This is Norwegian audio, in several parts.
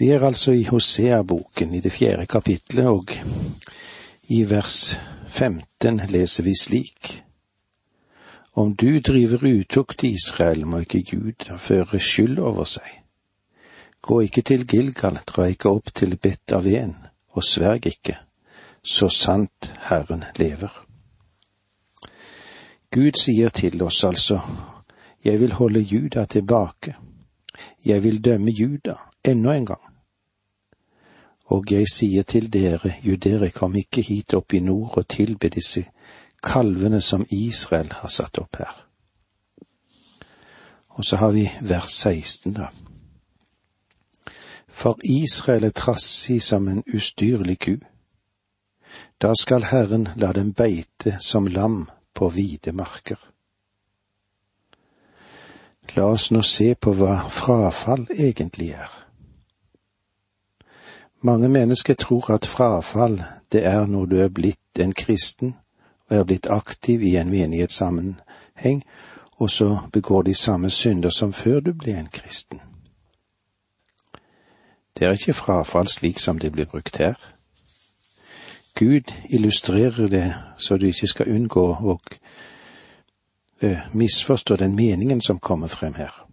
Vi er altså i Hosea-boken i det fjerde kapitlet, og i vers 15 leser vi slik. Om du driver utukt i Israel, må ikke Gud føre skyld over seg. Gå ikke til Gilgal, dra ikke opp til Bet Aven, og sverg ikke, så sant Herren lever. Gud sier til oss altså, jeg vil holde Juda tilbake, jeg vil dømme Juda ennå en gang. Og jeg sier til dere, judere, kom ikke hit opp i nord og tilbe disse kalvene som Israel har satt opp her. Og så har vi vers 16, da. For Israel er trassig som en ustyrlig ku. Da skal Herren la dem beite som lam på vide marker. La oss nå se på hva frafall egentlig er. Mange mennesker tror at frafall, det er når du er blitt en kristen og er blitt aktiv i en menighetssammenheng, og så begår de samme synder som før du ble en kristen. Det er ikke frafall slik som det blir brukt her. Gud illustrerer det så du ikke skal unngå å uh, misforstå den meningen som kommer frem her.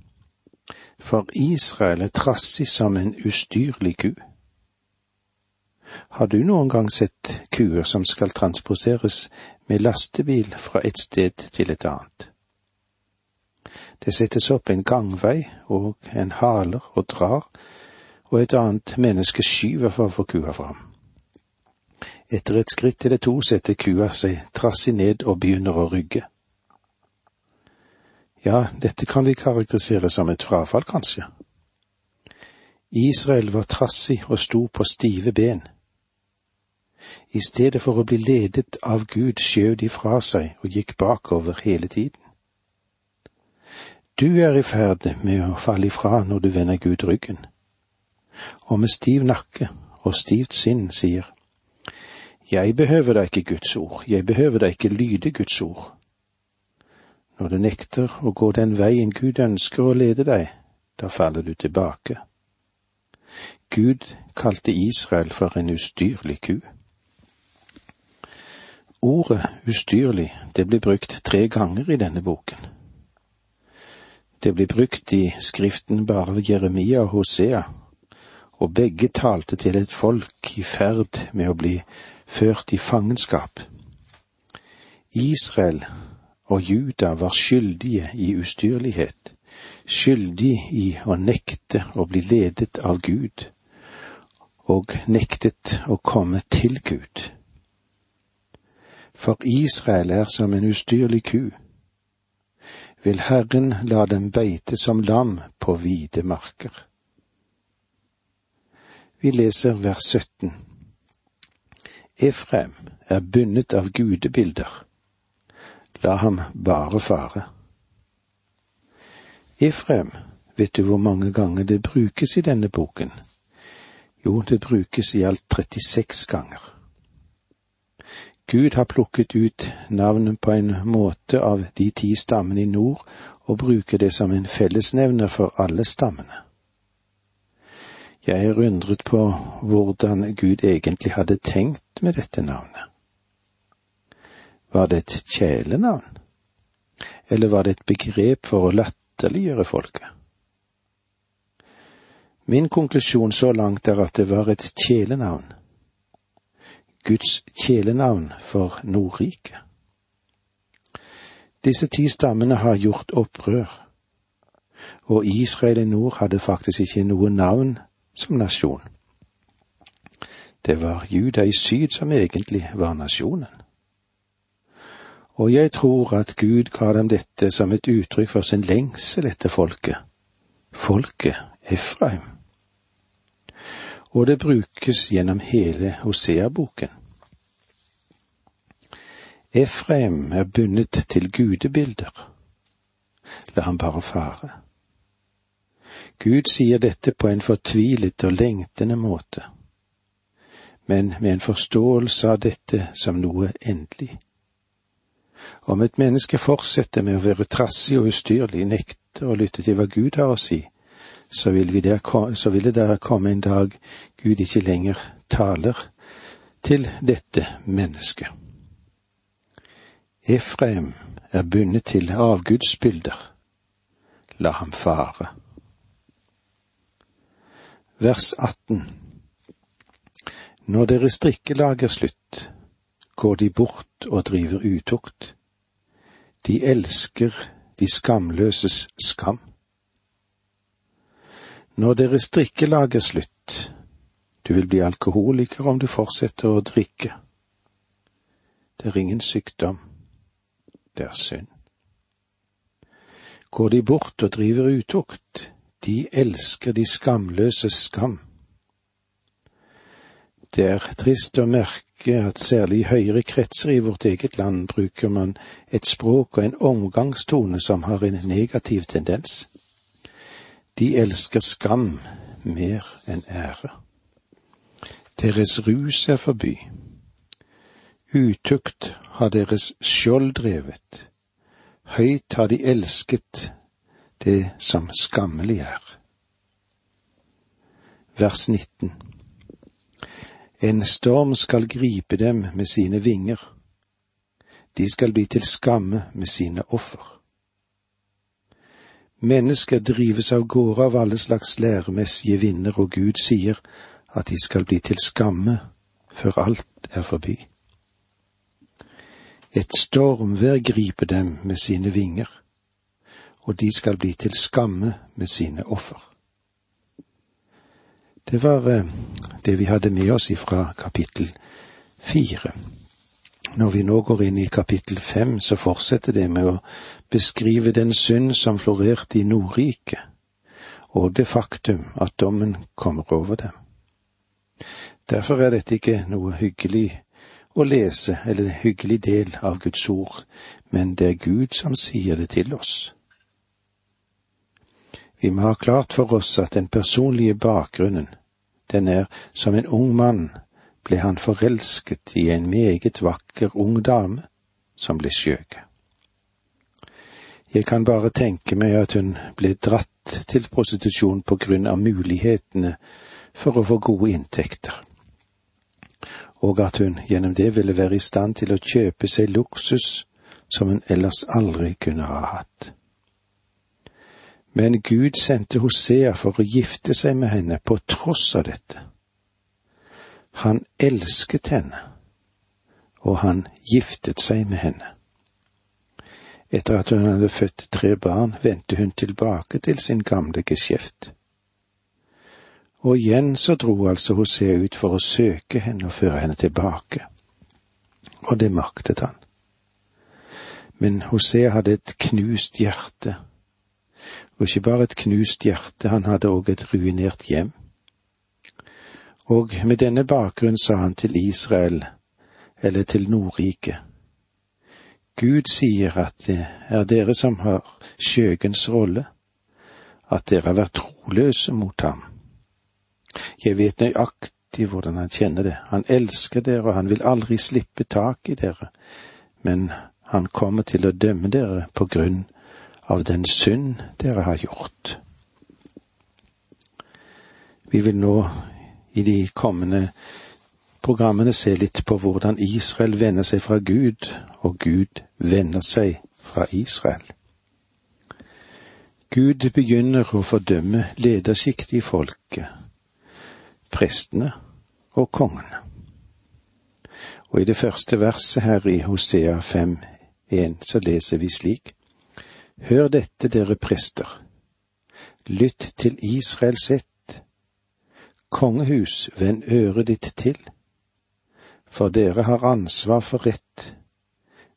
For Israel er trassig som en ustyrlig ku. Har du noen gang sett kuer som skal transporteres med lastebil fra et sted til et annet? Det settes opp en gangvei, og en haler og drar, og et annet menneske skyver for å få kua fram. Etter et skritt eller to setter kua seg trassig ned og begynner å rygge. Ja, dette kan vi karakterisere som et frafall, kanskje. Israel var trassig og sto på stive ben. I stedet for å bli ledet av Gud skjøv de fra seg og gikk bakover hele tiden. Du er i ferd med å falle ifra når du vender Gud ryggen, og med stiv nakke og stivt sinn sier, Jeg behøver da ikke Guds ord, jeg behøver da ikke lyde Guds ord. Når du nekter å gå den veien Gud ønsker å lede deg, da faller du tilbake. Gud kalte Israel for en ustyrlig ku. Ordet ustyrlig, det blir brukt tre ganger i denne boken. Det blir brukt i skriften bare ved Jeremia og Hosea, og begge talte til et folk i ferd med å bli ført i fangenskap. Israel og Juda var skyldige i ustyrlighet, skyldig i å nekte å bli ledet av Gud, og nektet å komme til Gud for Israel er som en ustyrlig ku. Vil Herren la dem beite som lam på vide marker. Vi leser vers 17. Efrem er bundet av gudebilder. La ham bare fare. Efrem, vet du hvor mange ganger det brukes i denne boken? Jo, det brukes i alt 36 ganger. Gud har plukket ut navnet på en måte av de ti stammene i nord og bruker det som en fellesnevner for alle stammene. Jeg er undret på hvordan Gud egentlig hadde tenkt med dette navnet. Var det et kjælenavn, eller var det et begrep for å latterliggjøre folket? Min konklusjon så langt er at det var et kjælenavn Guds kjælenavn for Nordriket. Disse ti stammene har gjort opprør, og Israel i nord hadde faktisk ikke noe navn som nasjon. Det var Juda i syd som egentlig var nasjonen. Og jeg tror at Gud ga dem dette som et uttrykk for sin lengsel etter folket, folket Efraim. Og det brukes gjennom hele Hosea-boken. Efraim er bundet til gudebilder. La ham bare fare. Gud sier dette på en fortvilet og lengtende måte, men med en forståelse av dette som noe endelig. Om et menneske fortsetter med å være trassig og ustyrlig, nekter å lytte til hva Gud har å si, så vil, vi der, så vil det komme en dag Gud ikke lenger taler til dette mennesket. Efraim er bundet til avgudsbilder. La ham fare. Vers 18 Når deres strikkelag er slutt, går de bort og driver utukt. De elsker de skamløses skam. Når deres drikkelag er slutt, du vil bli alkoholiker om du fortsetter å drikke. Det er ingen sykdom, det er synd. Går de bort og driver utukt, de elsker de skamløses skam. Det er trist å merke at særlig i høyere kretser i vårt eget land bruker man et språk og en omgangstone som har en negativ tendens. De elsker skam mer enn ære. Deres rus er forby. Utukt har deres skjold drevet. Høyt har de elsket det som skammelig er. Vers 19 En storm skal gripe dem med sine vinger. De skal bli til skamme med sine offer. Mennesker drives av gårde av alle slags læremessige vinder, og Gud sier at de skal bli til skamme før alt er forbi. Et stormvær griper dem med sine vinger og de skal bli til skamme med sine offer. Det var eh, det vi hadde med oss ifra kapittel fire. Når vi nå går inn i kapittel fem, så fortsetter det med å beskrive den synd som florerte i Nordriket, og det faktum at dommen kommer over dem. Derfor er dette ikke noe hyggelig å lese eller en hyggelig del av Guds ord, men det er Gud som sier det til oss. Vi må ha klart for oss at den personlige bakgrunnen, den er som en ung mann ble han forelsket i en meget vakker ung dame som ble skjøg. Jeg kan bare tenke meg at hun ble dratt til prostitusjon på grunn av mulighetene for å få gode inntekter, og at hun gjennom det ville være i stand til å kjøpe seg luksus som hun ellers aldri kunne ha hatt. Men Gud sendte Hosea for å gifte seg med henne på tross av dette. Han elsket henne, og han giftet seg med henne. Etter at hun hadde født tre barn, vendte hun tilbake til sin gamle geskjeft. Og igjen så dro altså Hosea ut for å søke henne og føre henne tilbake. Og det maktet han. Men Hosea hadde et knust hjerte og ikke bare et knust hjerte, han hadde òg et ruinert hjem. Og med denne bakgrunn sa han til Israel, eller til Nordriket, Gud sier at det er dere som har skjøgens rolle, at dere har vært troløse mot ham. Jeg vet nøyaktig hvordan han kjenner det, han elsker dere, og han vil aldri slippe tak i dere, men han kommer til å dømme dere på grunn av den synd dere har gjort. Vi vil nå i de kommende programmene se litt på hvordan Israel vender seg fra Gud, og Gud vender seg fra Israel. Gud begynner å fordømme ledersjiktet i folket, prestene og kongene. Og i det første verset her i Hosea 5.1 så leser vi slik. Hør dette, dere prester. Lytt til Israels ett. Kongehus, vend øret ditt til. For dere har ansvar for rett,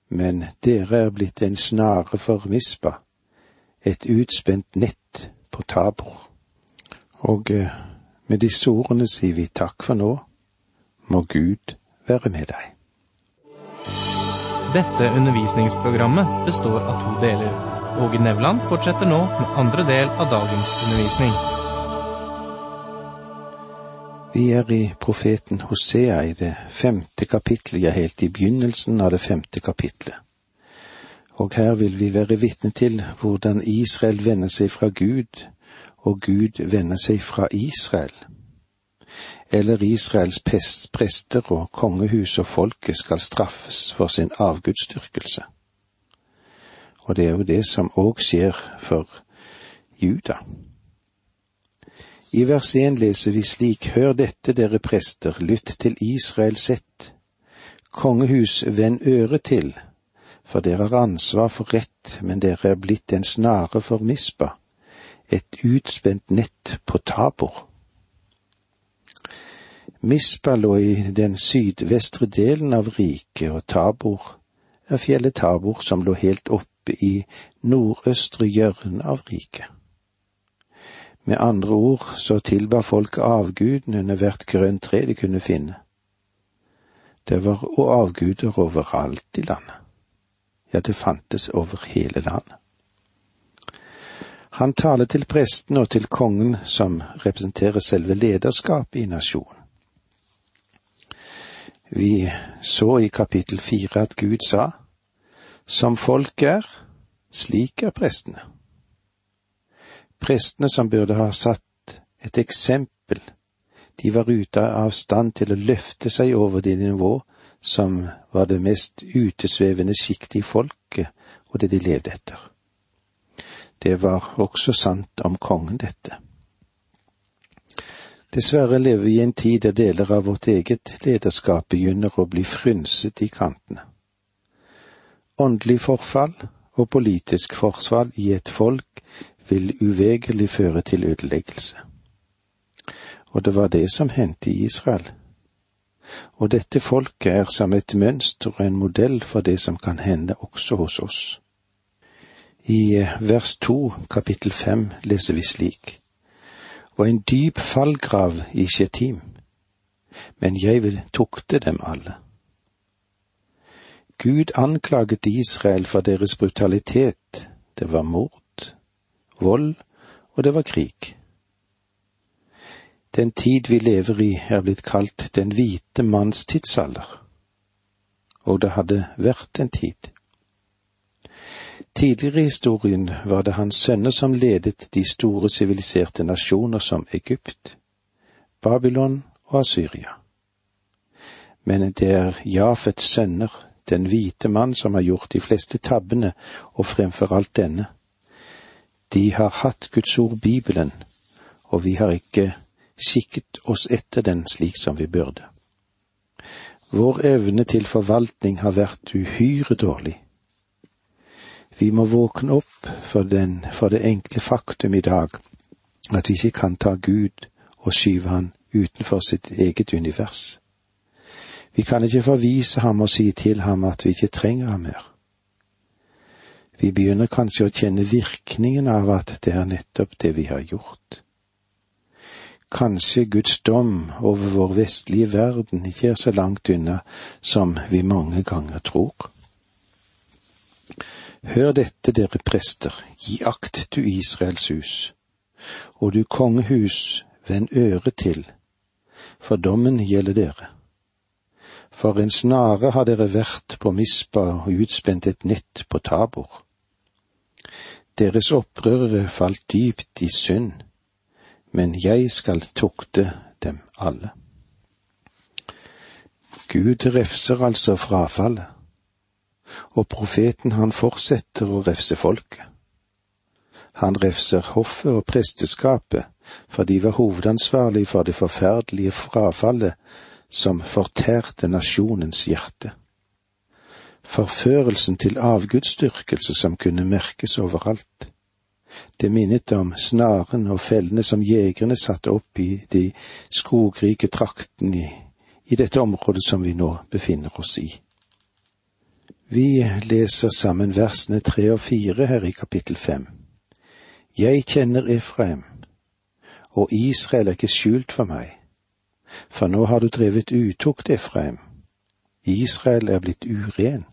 men dere er blitt en snare for Mispa, et utspent nett på Tabor. Og eh, med disse ordene sier vi takk for nå. Må Gud være med deg. Dette undervisningsprogrammet består av to deler. Åge Nevland fortsetter nå med andre del av dagens undervisning. Vi er i profeten Hosea i det femte kapittelet, ja, helt i begynnelsen av det femte kapitlet. Og her vil vi være vitne til hvordan Israel vender seg fra Gud, og Gud vender seg fra Israel, eller Israels prester og kongehus og folket skal straffes for sin avgudsdyrkelse. Og det er jo det som òg skjer for Juda. I vers 1 leser vi slik, Hør dette, dere prester, lytt til Israel sett. Kongehus, vend øret til, for dere har ansvar for rett, men dere er blitt en snare for mispa, et utspent nett på tabor. Mispa lå i den sydvestre delen av riket, og Tabor er fjellet Tabor som lå helt oppe i nordøstre hjørne av riket. Med andre ord så tilba folk avguden under hvert grønt tre de kunne finne. Det var avguder overalt i landet. Ja, det fantes over hele landet. Han taler til presten og til kongen, som representerer selve lederskapet i nasjonen. Vi så i kapittel fire at Gud sa, Som folk er, slik er prestene. Prestene som burde ha satt et eksempel, de var ute av stand til å løfte seg over det nivå som var det mest utesvevende sjiktet i folket og det de levde etter. Det var også sant om kongen, dette. Dessverre lever vi i en tid der deler av vårt eget lederskap begynner å bli frynset i kantene. Åndelig forfall og politisk forsvar i et folk vil uvegerlig føre til ødeleggelse. Og det var det som hendte i Israel. Og dette folket er som et mønster og en modell for det som kan hende også hos oss. I vers to kapittel fem leser vi slik og en dyp fallgrav i Shetim, men jeg vil tukte dem alle. Gud anklaget Israel for deres brutalitet, det var mord, vold og det var krig. Den tid vi lever i er blitt kalt den hvite manns tidsalder, og det hadde vært en tid. Tidligere i historien var det hans sønner som ledet de store siviliserte nasjoner som Egypt, Babylon og Asyria. Men det er Jafets sønner, den hvite mann, som har gjort de fleste tabbene, og fremfor alt denne. De har hatt Guds ord, Bibelen, og vi har ikke kikket oss etter den slik som vi burde. Vår evne til forvaltning har vært uhyre dårlig vi må våkne opp for, den, for det enkle faktum i dag at vi ikke kan ta Gud og skyve han utenfor sitt eget univers. Vi kan ikke forvise ham og si til ham at vi ikke trenger ham mer. Vi begynner kanskje å kjenne virkningen av at det er nettopp det vi har gjort. Kanskje Guds dom over vår vestlige verden ikke er så langt unna som vi mange ganger tror. Hør dette, dere prester, gi akt du Israels hus, og du kongehus, vend øret til, for dommen gjelder dere. For en snare har dere vært på Mispa og utspent et nett på Tabor. Deres opprørere falt dypt i synd, men jeg skal tukte dem alle. Gud refser altså frafallet og profeten han fortsetter å refse folket. Han refser hoffet og presteskapet, for de var hovedansvarlig for det forferdelige frafallet som fortærte nasjonens hjerte. Forførelsen til avgudsdyrkelse som kunne merkes overalt. Det minnet om snaren og fellene som jegerne satte opp i de skogrike traktene i, i dette området som vi nå befinner oss i. Vi leser sammen versene tre og fire her i kapittel fem. Jeg kjenner Efraim, og Israel er ikke skjult for meg. For nå har du drevet utukt, Efraim. Israel er blitt uren.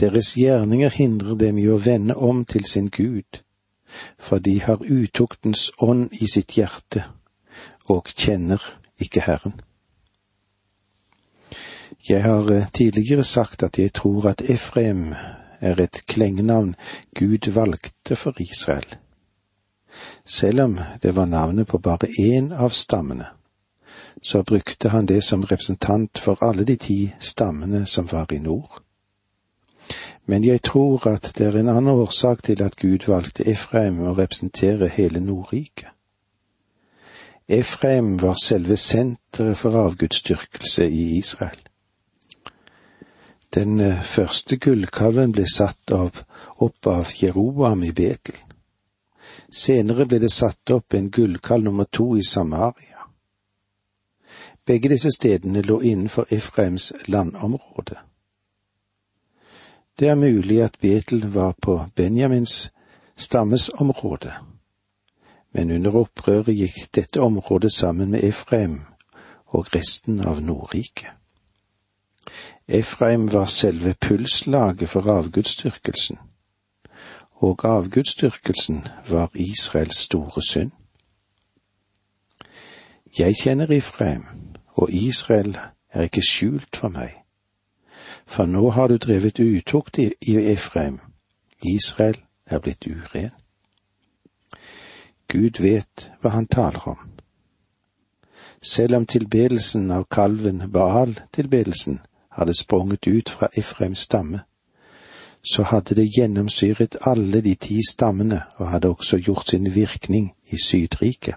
Deres gjerninger hindrer dem i å vende om til sin Gud, for de har utuktens ånd i sitt hjerte og kjenner ikke Herren. Jeg har eh, tidligere sagt at jeg tror at Efraim er et klengenavn Gud valgte for Israel. Selv om det var navnet på bare én av stammene, så brukte han det som representant for alle de ti stammene som var i nord. Men jeg tror at det er en annen årsak til at Gud valgte Efraim å representere hele Nordriket. Efraim var selve senteret for avgudsdyrkelse i Israel. Den eh, første gullkalven ble satt av, opp av Jeroboam i Betel. Senere ble det satt opp en gullkalv nummer to i Samaria. Begge disse stedene lå innenfor Efraims landområde. Det er mulig at Betel var på Benjamins stammes område, men under opprøret gikk dette området sammen med Efraim og resten av Nordriket. Efraim var selve pulslaget for avgudsdyrkelsen, og avgudsdyrkelsen var Israels store synd. Jeg kjenner Efraim, og Israel er ikke skjult for meg. For nå har du drevet utukt i Efraim, Israel er blitt uren. Gud vet hva han taler om. Selv om tilbedelsen av kalven Baal-tilbedelsen hadde sprunget ut fra Efraims stamme, så hadde det gjennomsyret alle de ti stammene og hadde også gjort sin virkning i Sydriket.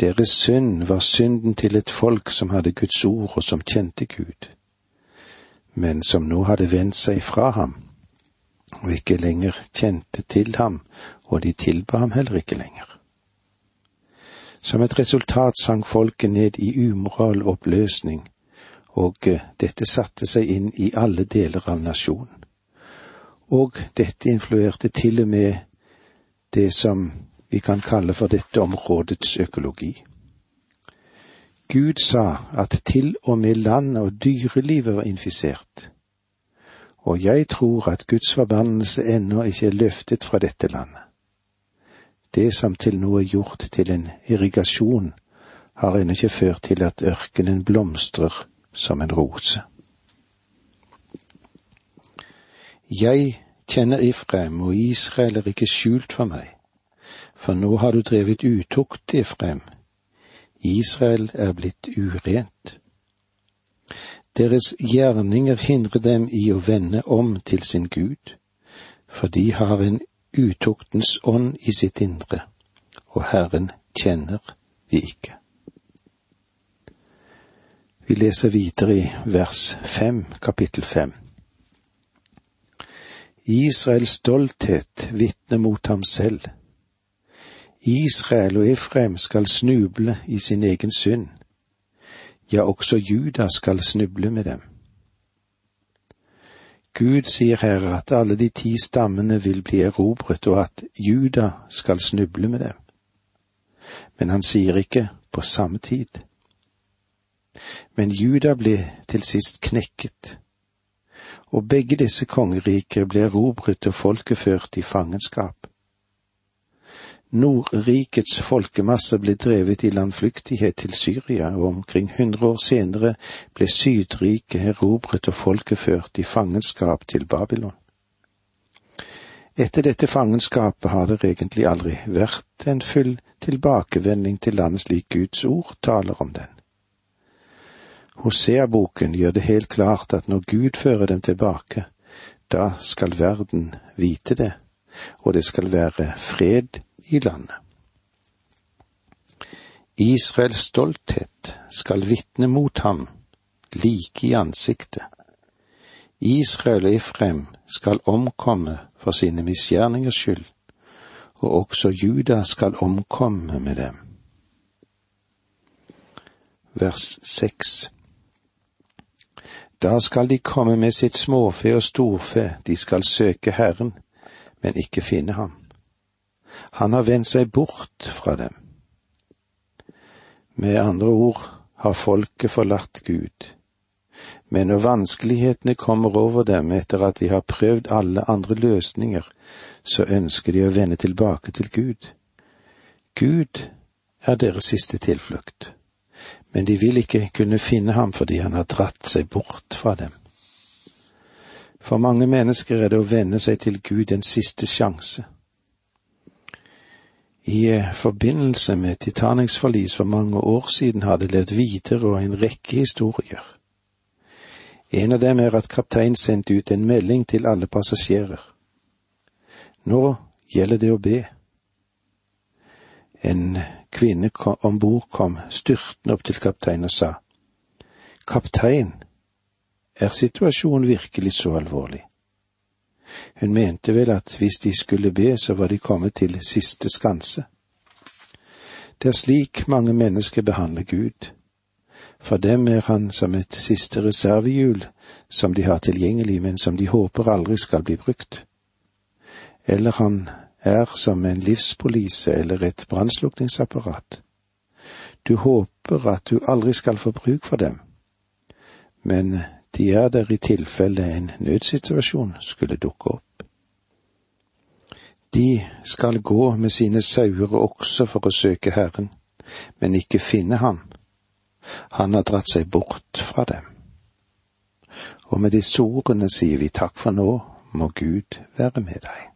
Deres synd var synden til et folk som hadde Guds ord og som kjente Gud, men som nå hadde vendt seg fra ham og ikke lenger kjente til ham, og de tilba ham heller ikke lenger. Som et resultat sank folket ned i umoral oppløsning, og eh, dette satte seg inn i alle deler av nasjonen. Og dette influerte til og med det som vi kan kalle for dette områdets økologi. Gud sa at til og med landet og dyrelivet var infisert, og jeg tror at Guds forbannelse ennå ikke er løftet fra dette landet. Det som til nå er gjort til en irrigasjon, har ennå ikke ført til at ørkenen blomstrer som en rose. Jeg kjenner Ifrem, og Israel er ikke skjult for meg, for nå har du drevet utukt, Ifrem. Israel er blitt urent. Deres gjerninger hindrer dem i å vende om til sin Gud, for de har en utuktens ånd i sitt indre, og Herren kjenner de ikke. Vi leser videre i vers fem, kapittel fem. Israels stolthet vitner mot ham selv. Israel og Efraim skal snuble i sin egen synd. Ja, også Juda skal snuble med dem. Gud sier her at alle de ti stammene vil bli erobret, og at Juda skal snuble med dem. Men han sier ikke på samme tid. Men Juda ble til sist knekket, og begge disse kongeriker ble erobret og folket ført i fangenskap. Nordrikets folkemasse ble drevet i landflyktighet til Syria, og omkring hundre år senere ble Sydriket erobret og folket ført i fangenskap til Babylon. Etter dette fangenskapet har det egentlig aldri vært en full tilbakevending til landet slik Guds ord taler om den. Hosea-boken gjør det helt klart at når Gud fører dem tilbake, da skal verden vite det, og det skal være fred i landet. Israels stolthet skal vitne mot ham, like i ansiktet. Israel og Efrem skal omkomme for sine misgjerningers skyld, og også Juda skal omkomme med dem. Vers seks da skal de komme med sitt småfe og storfe, de skal søke Herren, men ikke finne ham. Han har vendt seg bort fra dem. Med andre ord har folket forlatt Gud. Men når vanskelighetene kommer over dem etter at de har prøvd alle andre løsninger, så ønsker de å vende tilbake til Gud. Gud er deres siste tilflukt men de vil ikke kunne finne ham fordi han har dratt seg bort fra dem. For mange mennesker er det å vende seg til Gud en siste sjanse. I eh, forbindelse med Titanics forlis for mange år siden hadde levd videre og en rekke historier. En av dem er at kapteinen sendte ut en melding til alle passasjerer. Nå gjelder det å be. En kvinne om bord kom styrtende opp til kapteinen og sa, Kaptein, er situasjonen virkelig så alvorlig? Hun mente vel at hvis de skulle be, så var de kommet til siste skanse. Det er slik mange mennesker behandler Gud. For dem er han som et siste reservehjul som de har tilgjengelig, men som de håper aldri skal bli brukt. Eller han er som en livspolise eller et brannslukningsapparat. Du håper at du aldri skal få bruk for dem, men de er der i tilfelle en nødsituasjon skulle dukke opp. De skal gå med sine sauer også for å søke Herren, men ikke finne ham. Han har dratt seg bort fra dem. Og med disse ordene sier vi takk for nå, må Gud være med deg.